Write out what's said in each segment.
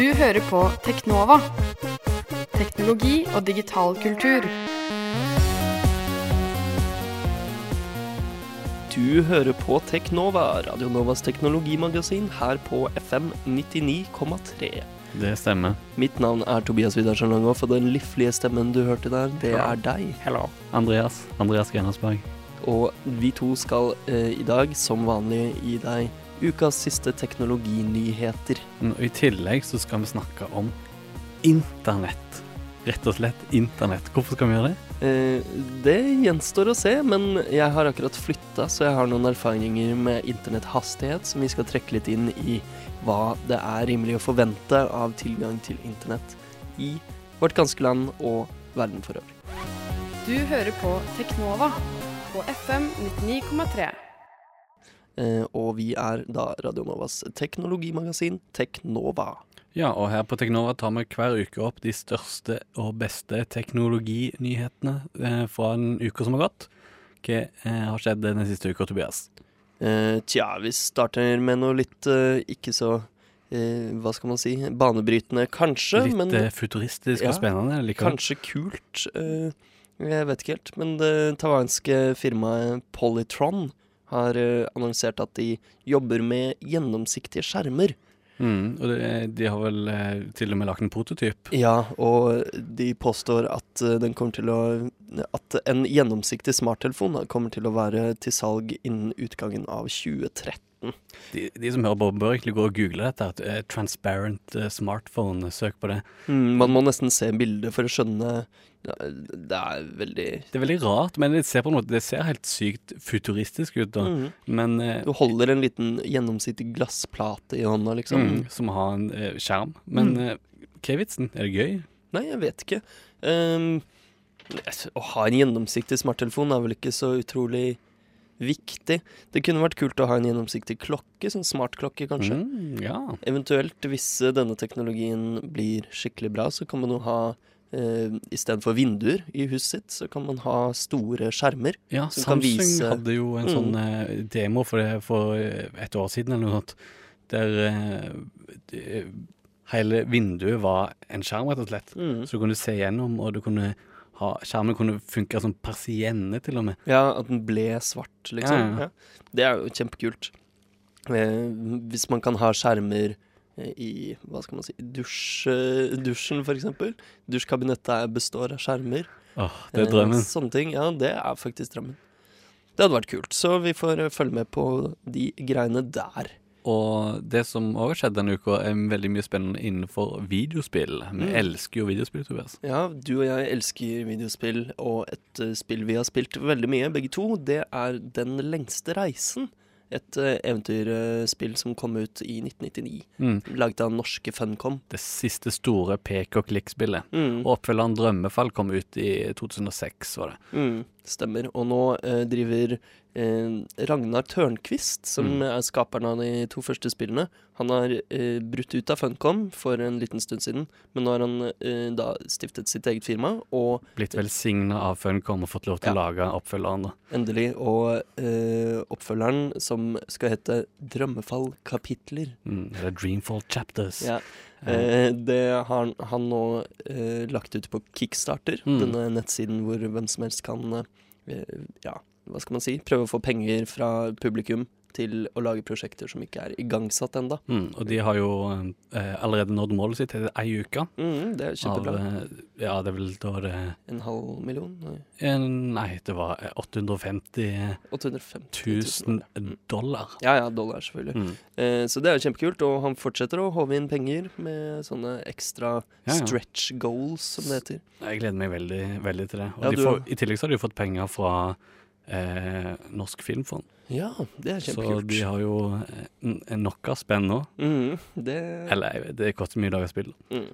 Du hører på Teknova. Teknologi og digital kultur. Du hører på Teknova, Radio Novas teknologimagasin, her på FM 99,3. Det stemmer. Mitt navn er Tobias Widersen Langhoff, og den liflige stemmen du hørte der, det er deg. Hello. Andreas. Andreas Grenersberg. Og vi to skal eh, i dag, som vanlig, gi deg ukas siste teknologinyheter. Og I tillegg så skal vi snakke om internett. Rett og slett internett. Hvorfor skal vi gjøre det? Eh, det gjenstår å se, men jeg har akkurat flytta, så jeg har noen erfaringer med internetthastighet som vi skal trekke litt inn i hva det er rimelig å forvente av tilgang til internett i vårt ganske land og verden for øvrig. Du hører på Teknova på FM 99,3. Eh, og vi er da Radio Novas teknologimagasin Teknova. Ja, og her på Teknova tar vi hver uke opp de største og beste teknologinyhetene eh, fra en uke som har gått. Hva eh, har skjedd den siste uka, Tobias? Eh, tja, vi starter med noe litt eh, ikke så eh, Hva skal man si? Banebrytende, kanskje. Litt men futuristisk ja, og spennende likevel. Kanskje kult. eh, jeg vet ikke helt. Men det taiwanske firmaet Polytron har eh, annonsert at de jobber med gjennomsiktige skjermer. Mm, og det, de har vel eh, til og med lagt en prototyp. Ja, og de påstår at eh, å At en gjennomsiktig smarttelefon kommer til å være til salg innen utgangen av 2013. De, de som hører på, bør egentlig gå og google dette. her, eh, Transparent eh, smartphone, søk på det. Mm, man må nesten se bildet for å skjønne Det er veldig Det er veldig rart, men det ser, på en det ser helt sykt futuristisk ut. Da. mm. Men eh, Du holder en liten gjennomsiktig glassplate i hånda, liksom. mm, Som har en eh, skjerm. Men Mm. eh, hva er vitsen? Er det gøy? Nei, jeg vet ikke. Um, å ha en gjennomsiktig smarttelefon er vel ikke så utrolig viktig. Det kunne vært kult å ha en gjennomsiktig klokke, sånn smartklokke kanskje. Mm, ja. Eventuelt, hvis eh, denne teknologien blir skikkelig bra, så kan man jo ha uh, Istedenfor vinduer i huset sitt, så kan man ha store skjermer. ja Som kan Samsung hadde jo en Mm. sånn uh, demo for, det, for et år siden eller noe sånt, der uh, det, hele vinduet var en skjerm, rett og slett. Mm. Så du kunne se gjennom, og du kunne ha, skjermen kunne funke som persienne, til og med. Ja, at den ble svart, liksom. Ja, ja. Det er jo kjempekult. Eh, hvis man kan ha skjermer eh, i hva skal man si dusj, eh, dusjen, eksempel. Dusjkabinettet består av skjermer. Åh, det er Eh, drømmen. sånne ting. Ja, det er faktisk drømmen. Det hadde vært kult. Så vi får eh, følge med på de greiene der. Og det som òg skjedd denne uka, er veldig mye spennende innenfor videospill. Vi Mm. elsker jo videospill, Tobias. Ja, du og jeg elsker videospill, og et eh, spill vi har spilt veldig mye, begge to, det er Den lengste reisen. Et uh, eventyrspill som kom ut i 1999. Mm. Laget av norske Funcom. Det siste store pek og klikk-spillet. Mm. Og oppfølgeren Drømmefall kom ut i 2006, var det. Mm, stemmer. Og nå eh, driver eh, Ragnar Tørnquist, som Mm. er skaperen av de to første spillene, han har eh, brutt ut av Funcom for en liten stund siden, men nå har han eh, da stiftet sitt eget firma, og Blitt velsigna av Funcom og fått lov til å lage oppfølgeren. da. endelig Og eh, oppfølgeren, som skal hete Drømmefall kapitler Mm. Eller Dreamfall Chapters. ja. eh, Det har han, han nå eh, lagt ut på Kickstarter, Mm. denne nettsiden hvor hvem som helst kan eh, Ja, hva skal man si? Prøve å få penger fra publikum til å lage prosjekter som ikke er igangsatt ennå. Mm. Og de har jo eh, allerede nådd målet sitt etter ei uke. Mm, det er kjempebra. Av, ja, det er vel da det En halv million? Nei, en, Nei, det var eh, 850 850 000 dollar. Ja ja, dollar, selvfølgelig. Mm. Eh, så det er jo kjempekult, og han fortsetter å håve inn penger med sånne ekstra Ja, ja. stretch goals, som det heter. Jeg gleder meg veldig, veldig til det. Og Ja, får. I tillegg så har de fått penger fra eh, Norsk Filmfond. Ja, det er kjempekult. Så de har jo eh, nok av spenn nå. mm, det, Eller det koster mye dager spill. mm,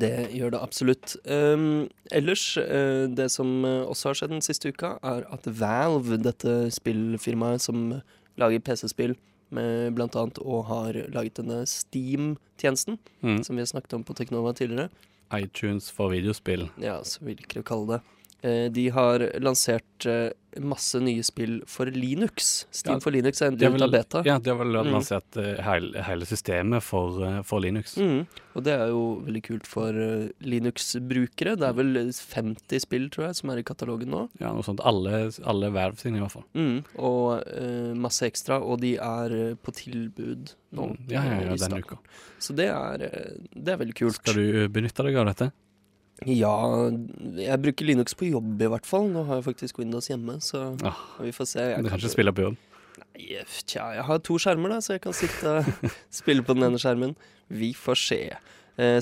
det gjør det absolutt. Um, ellers, uh, det som eh, også har skjedd den siste uka, er at Valve, dette spillfirmaet som lager PC-spill, med blant annet og har laget denne Steam-tjenesten, Mm. som vi har snakket om på Teknova tidligere, iTunes for videospill. ja, så vil ikke du kalle det. Uh, de har lansert eh, masse nye spill for Linux. Steam Ja, for Linux er en del endelig av beta. ja, de har vel Mm. lansert eh, hele, hele systemet for, eh, for Linux. Mm. Og det er jo veldig kult for eh, Linux-brukere. Det er vel 50 spill, tror jeg, som er i katalogen nå. Ja, noe sånt. Alle, alle verv sine, i hvert fall. Mm. Og uh, masse ekstra, og de er på tilbud nå. Mm. Ja, ja, ja, denne uka. Så det er, det er veldig kult. Skal du benytte deg av dette? Ja, jeg bruker Linux på jobb i hvert fall. Nå har jeg faktisk Windows hjemme, så Ah, vi får se. Jeg Du kan ikke spille på jobb. Nei, Tja, jeg har to skjermer, da, så jeg kan sitte og spille på den ene skjermen. Vi får se. Eh,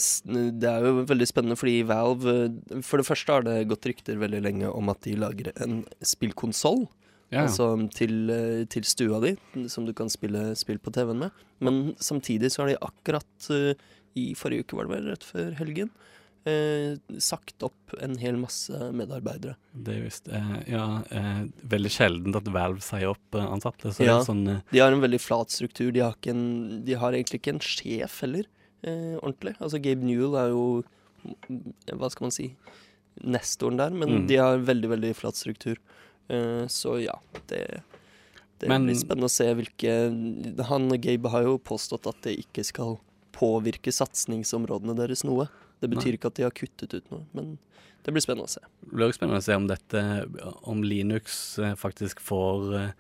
Det er jo veldig spennende fordi Valve eh, For det første har det gått rykter veldig lenge om at de lager en spillkonsoll. Ja. Altså til, eh, til stua di, som du kan spille spill på TV-en med. Men samtidig så har de akkurat eh, i forrige uke, var det vel, rett før helgen, eh, sagt opp en hel masse medarbeidere. Det er visst eh, ja, eh, veldig sjeldent at Valve sier opp eh, ansatte. Så Ja. sånn eh, De har en veldig flat struktur. De har, en, de har egentlig ikke en sjef heller, eh, ordentlig. Altså Gabe Newell er jo mm, Hva skal man si? Nestoren der, men Mm. de har veldig, veldig flat struktur. Så ja, det det Men- blir spennende å se hvilke Han Gabe har jo påstått at det ikke skal påvirke satsingsområdene deres noe. Det betyr Nei. ikke at de har kuttet ut noe, men det blir spennende å se. Det blir også spennende å se om dette Om Linux eh, faktisk får eh,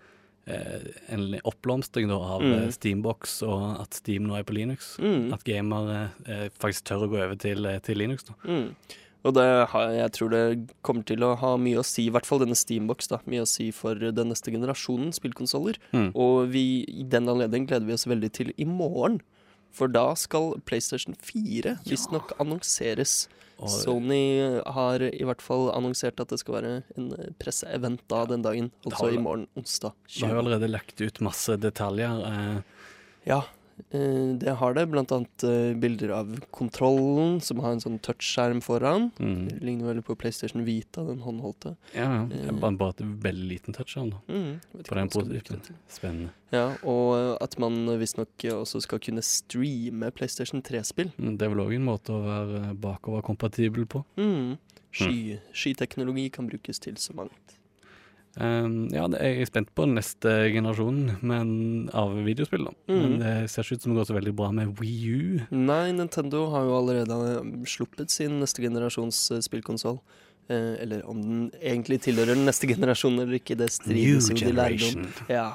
en oppblomstring av Mm. eh, Steambox, og at Steam nå er på Linux. Mm. At gamere eh, faktisk tør å gå over til, eh, til Linux. nå. Mm. Og det har, jeg tror det kommer til å ha mye å si, i hvert fall denne Steambox, da, mye å si for den neste generasjonen spillkonsoller. Mm. Og vi, i den anledning gleder vi oss veldig til i morgen. For da skal PlayStation 4 visstnok annonseres. Sony har i hvert fall annonsert at det skal være en presseevent da den dagen. Altså i morgen, onsdag. det har jo allerede lagt ut masse detaljer. Eh, Ja, eh, det har det. Blant annet eh, bilder av kontrollen, som har en sånn touchskjerm foran. mm. Det ligner veldig på PlayStation Vita, den håndholdte. Ja, ja. Bare, bare et veldig liten da. Mm, På den til. Spennende. Ja, og at man visstnok også skal kunne streame PlayStation 3-spill. Mm, Det er vel òg en måte å være bakoverkompatibel på. Mm. Sky, Skyteknologi kan brukes til så mangt. Um, ja, jeg er spent på neste generasjon men, av videospill. da. Mm. Men det ser ikke ut som det går så veldig bra med Wii U. Nei, Nintendo har jo allerede um, sluppet sin neste generasjons uh, spillkonsoll. Eh, eller om den egentlig tilhører den neste generasjonen eller ikke, det strides jo de lærde om. Ja,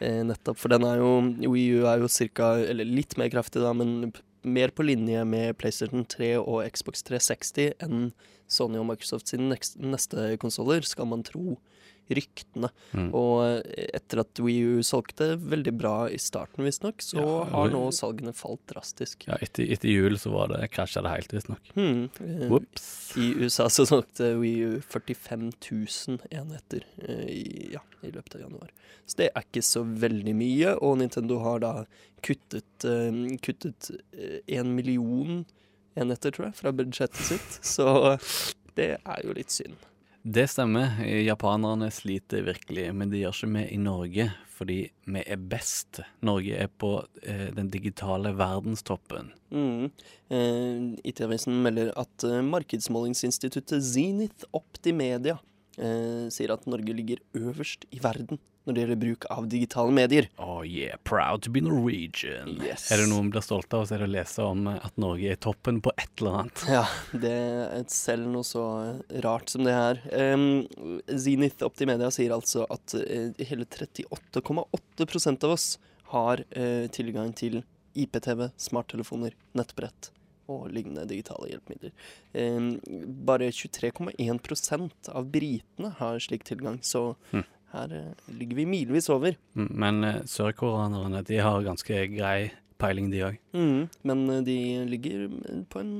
eh, nettopp. For den er jo Wii U er jo cirka, eller litt mer kraftig da, men mer på linje med PlayStation 3 og Xbox 360 enn Sony og Microsoft sine neste konsoller, skal man tro ryktene. Mm. Og eh, etter at Wii U solgte veldig bra i starten, visstnok, så Ja, har nå salgene falt drastisk. Ja, etter, etter jul så var det krasja det helt, visstnok. Ops. I USA så solgte Wii U 45 000 enheter eh, i, ja, i løpet av januar. Så det er ikke så veldig mye, og Nintendo har da kuttet, kuttet en million enheter, tror jeg, fra budsjettet sitt. Så det er jo litt synd. Det stemmer. Japanerne sliter virkelig, men det gjør ikke vi i Norge, fordi vi er best. Norge er på eh, den digitale verdenstoppen. Mm. Eh, IT-avisen melder at eh, markedsmålingsinstituttet Zenith Optimedia eh, sier at Norge ligger øverst i verden når det gjelder bruk av digitale medier. Oh yeah, proud to be Norwegian. Yes. Er det noe vi blir stolte av, så er det å lese om eh, at Norge er toppen på et eller annet. Ja, det er selv noe så rart som det her. Um, Zenith Optimedia sier altså at uh, hele 38,8% av oss har uh, tilgang til IPTV, smarttelefoner, nettbrett og lignende digitale hjelpemidler. Um, bare 23,1% av britene har slik tilgang, så Hm. Her eh, ligger vi milevis over. Mm, Men eh, sørkoreanerne de har ganske grei peiling, de òg. Mm, men eh, de ligger på en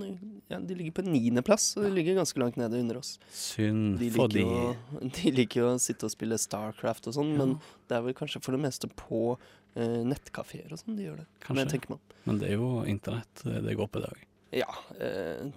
ja, de ligger på niendeplass, og de ligger ganske langt nede under oss. Synd De for de. jo, de liker jo å sitte og spille Starcraft og sånn, men det er vel kanskje for det meste på uh, nettkafeer og sånn de gjør det. Kanskje. man. Men det er jo internett det går på, det òg. Ja. eh,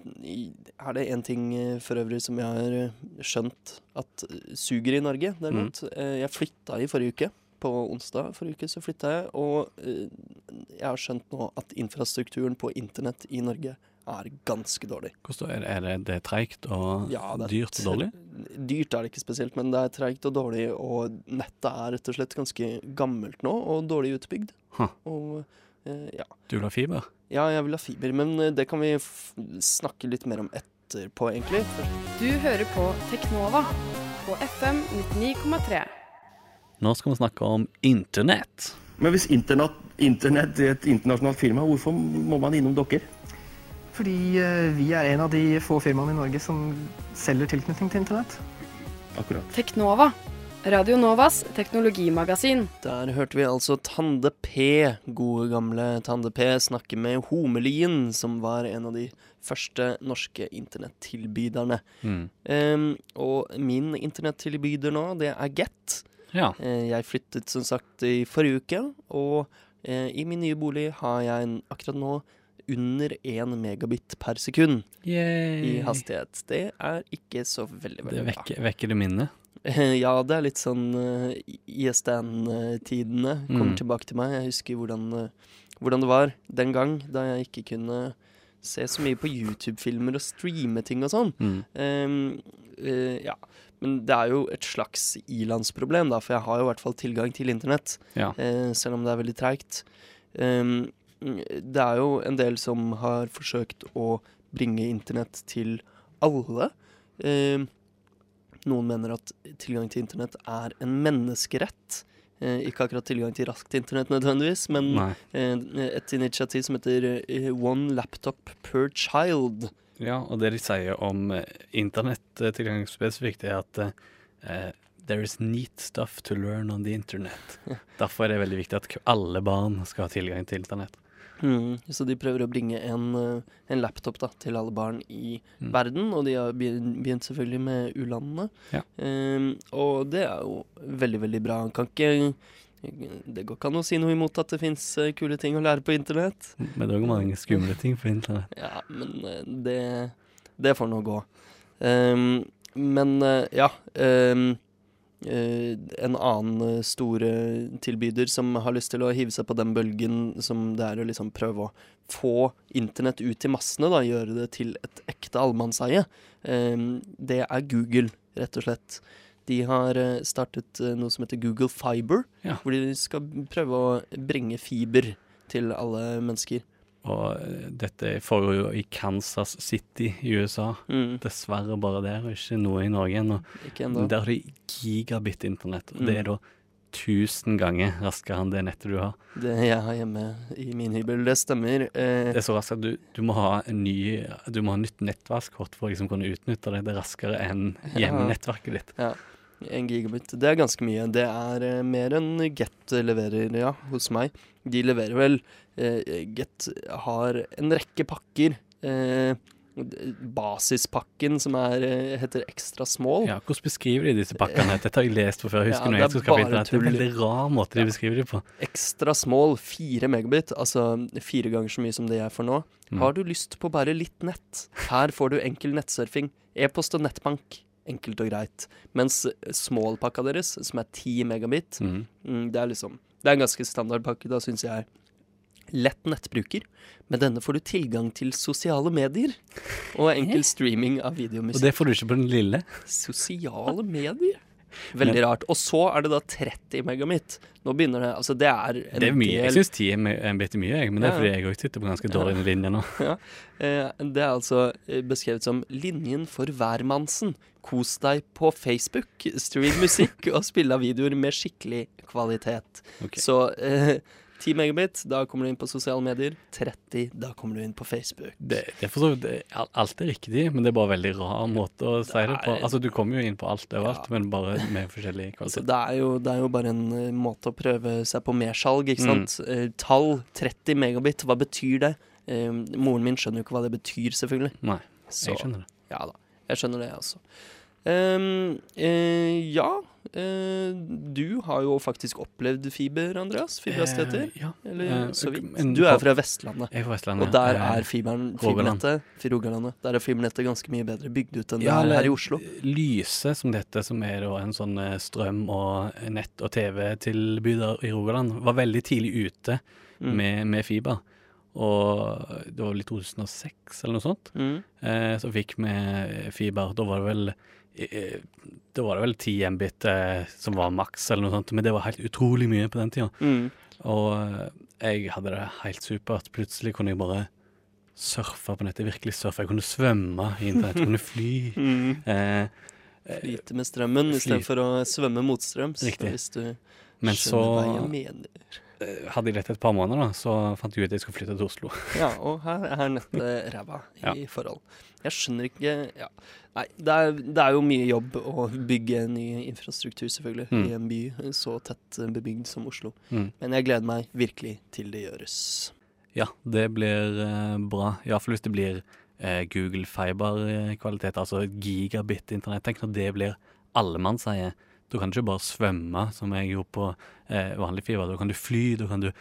er det én ting eh, for øvrig som jeg har eh, skjønt at suger i Norge, derimot? Eh, jeg flytta i forrige uke. På onsdag forrige uke så flytta jeg, og jeg har skjønt nå at infrastrukturen på internett i Norge er ganske dårlig. Hvordan er det? Det, treigt og Ja, det dyrt og dårlig? dyrt er det ikke spesielt, men det er treigt og dårlig, og nettet er rett og slett ganske gammelt nå, og dårlig utbygd. Huh. Og ja. Du vil ha fiber? ja, jeg vil ha fiber, men eh, det kan vi f snakke litt mer om etterpå, egentlig. Du hører på Teknova på FM 99,3. Nå skal vi snakke om internett. Men hvis internett, internett er et internasjonalt firma, hvorfor må man innom dere? Fordi eh, vi er en av de få firmaene i Norge som selger tilknytning til internett. Akkurat. Teknova. Radio Novas teknologimagasin. Der hørte vi altså Tande P, gode gamle Tande P, snakke med Homelien, som var en av de første norske internettilbyderne. Mm. Um, og min internettilbyder nå, det er Get. Ja. Uh, jeg flyttet som sagt i forrige uke, og uh, i min nye bolig har jeg en, akkurat nå under 1 megabit per sekund i hastighet. Det er ikke så veldig, veldig bra. vekker, vekker det minnet. Ja, det er litt sånn uh, ISDN-tidene kommer Mm. tilbake til meg. Jeg husker hvordan, eh, hvordan det var den gang da jeg ikke kunne se så mye på YouTube-filmer og streame ting og sånn. Mm. Um, uh, ja. Men det er jo et slags ilandsproblem, da, for jeg har jo i hvert fall tilgang til internett. Ja. Uh, selv om det er veldig treigt. Um, det er jo en del som har forsøkt å bringe internett til alle. Ehm, noen mener at tilgang til internett er en menneskerett. Eh, ikke akkurat tilgang til raskt internett nødvendigvis, men eh, et initiativ som heter eh, One Laptop Per Child. Ja, og det de sier om eh, internettilgang spesifikt, er at eh, there is neat stuff to learn on the internet. Derfor er det veldig viktig at alle barn skal ha tilgang til internett. Mm, så de prøver å bringe en, eh, en laptop da, til alle barn i Mm. verden, og de har begynt, selvfølgelig med u-landene. Ja. Um, og det er jo veldig, veldig bra. Kan ikke Det går ikke an å si noe imot at det fins kule ting å lære på internett. Men det er mange skumle ting på internett. Ja, men eh, det, det får nå gå. Um, men eh, ja eh, En annen eh, store tilbyder som har lyst til å hive seg på den bølgen som det er å liksom prøve å få internett ut til massene, da, gjøre det til et ekte allemannseie, ehm, det er Google, rett og slett. De har eh, startet eh, noe som heter Google Fiber, Ja. hvor de skal prøve å bringe fiber til alle mennesker. Og dette foregår jo i Kansas City i USA. Mm, Dessverre bare der, og ikke noe i Norge ennå. Der har de gigabit-internett. og Det Mm. er da tusen ganger raskere enn det nettet du har. Det jeg har hjemme i min hybel, det stemmer. Eh, Det er så raskt at du, du må ha en ny Du må ha nytt nettverkskort for å liksom kunne utnytte det. Det er raskere enn hjemmenettverket ditt. En gigabit. Det er ganske mye. Det er eh, mer enn Get leverer, ja, hos meg. De leverer vel eh, Get har en rekke pakker. Eh, basispakken som er, eh, heter Extra Small. Ja, Hvordan beskriver de disse pakkene? Dette har jeg lest på før. Jeg husker Ja, det er bare. Det er en veldig rar måte de beskriver det på. Extra Small, fire megabit, altså fire ganger så mye som det jeg får nå. Mm. Har du lyst på bare litt nett? Her får du enkel nettsurfing, e-post og nettbank. Enkelt og greit. Mens small-pakka deres, som er 10 megabit, Mm. mm, det er liksom Det er en ganske standard pakke, da syns jeg. Lett nettbruker. Med denne får du tilgang til sosiale medier og enkel streaming av Og det får du ikke på den lille. Sosiale medier? Veldig rart. Og så er det da 30 megamitt. Nå begynner det Altså, det er en Det er mye. Jeg del syns 10 er er bitte mye, jeg, men det er fordi jeg òg sitter på ganske dårlig linje nå. Ja. Det er altså eh, beskrevet som 'linjen for hvermannsen'. Kos deg på Facebook, stream musikk og spille videoer med skikkelig kvalitet. Okay. Så eh, 10 megabit, da kommer du inn på sosiale medier. 30, da kommer du inn på Facebook. Det, det er for så vidt Alt er riktig, men det er bare veldig rar måte å si det på. Altså, Du kommer jo inn på alt overalt, Ja. men bare med forskjellig Altså, kvalitet. det, er jo, det er jo bare en uh, måte å prøve seg på mersalg, ikke Mm. sant. Eh, tall 30 megabit, hva betyr det? Uh, moren min skjønner jo ikke hva det betyr, selvfølgelig. Nei, Så jeg skjønner det. ja da, jeg skjønner det, altså. Ehm, uh, ja, Uh, du har jo faktisk opplevd fiber, Andreas. Fiberhastigheter. Uh, ja. Eller så vidt. Du er fra Vestlandet. Er Vestlandet. Og der er fiberen, fibernettet Rogalandet. Der er fibernettet ganske mye bedre bygd ut enn Ja, det er her i Oslo. Lyse, som dette, som er en sånn strøm- og nett- og TV-tilbyder i Rogaland, var veldig tidlig ute Mm. med, med fiber. og det var vel i 2006 eller noe sånt. Mm. Eh, så fikk vi fiber. Da var det vel Da var det vel 10 Mbit eh, som var maks, eller noe sånt. Men det var helt utrolig mye på den tida. Mm. Og eh, jeg hadde det helt supert. Plutselig kunne jeg bare surfe på nettet. Virkelig surfe. Jeg kunne svømme i internett. Jeg kunne fly. Mm. Eh, Flyte med strømmen istedenfor å svømme motstrøms. Riktig. Hvis du men så skjønner hva jeg mener. Eh, hadde jeg lett et par måneder, da, så fant jeg ut at jeg skulle flytte til Oslo. Ja, og her er nettet ræva i Ja. forhold. Jeg skjønner ikke ja. Nei, det er, det er jo mye jobb å bygge ny infrastruktur, selvfølgelig, Mm. i en by så tett bebygd som Oslo. Mm. Men jeg gleder meg virkelig til det gjøres. Ja, det blir eh, bra. Iallfall hvis det blir eh, Google Fiber-kvalitet, altså gigabit-internett. Tenk når det blir allemannseie. Da kan ikke bare svømme, som jeg gjorde på eh, vanlig fiber. Da kan du fly, da kan du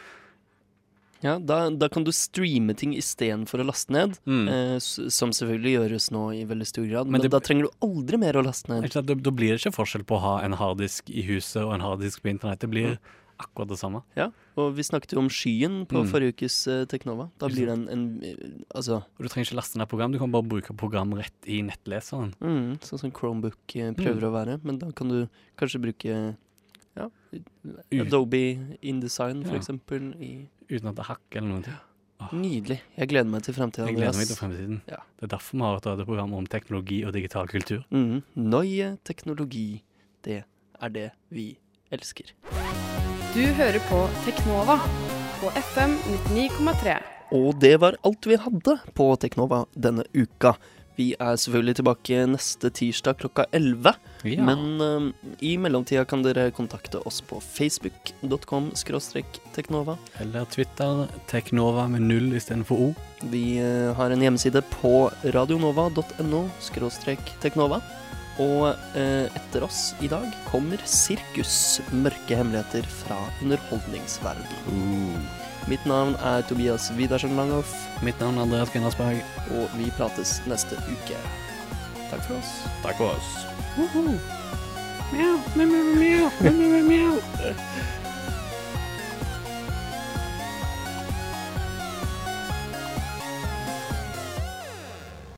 Ja, da, da kan du streame ting istedenfor å laste ned, Mm. eh, som selvfølgelig gjøres nå i veldig stor grad. Men Men, det- da trenger du aldri mer å laste ned. Da, blir det ikke forskjell på å ha en harddisk i huset og en harddisk på internett. Det blir akkurat det samme. Ja, og vi snakket jo om skyen på Mm. forrige ukes uh, Teknova. Da blir det en, en eh, Altså Og du trenger ikke laste ned program, du kan bare bruke program rett i nettleseren. mm, sånn som Chromebook prøver prøver å være. Men da kan du kanskje bruke ja, Adobe InDesign, for Ja. eksempel. I Uten at det hakker eller noe. Nydelig. Jeg gleder meg til fremtiden. Jeg gleder meg til fremtiden. Ja. Det er derfor vi har et radioprogram om teknologi og digital kultur. Mm. Neue teknologi. Det er det vi elsker. Du hører på Teknova på FM 99,3. Og det var alt vi hadde på Teknova denne uka. Vi er selvfølgelig tilbake neste tirsdag klokka 11. Ja. Men eh, i mellomtida kan dere kontakte oss på facebook.com teknova. Eller Twitter, Teknova med null istedenfor O. Vi uh, har en hjemmeside på radionova.no teknova. Og eh, etter oss i dag kommer Sirkus. Mørke hemmeligheter fra underholdningsverden. Mitt navn er Tobias Widersen Langhoff, Mitt navn er Andreas Gunnarsberg. og vi prates neste uke. Takk for oss. Takk for oss. Mjau, mjau, mjau. meow.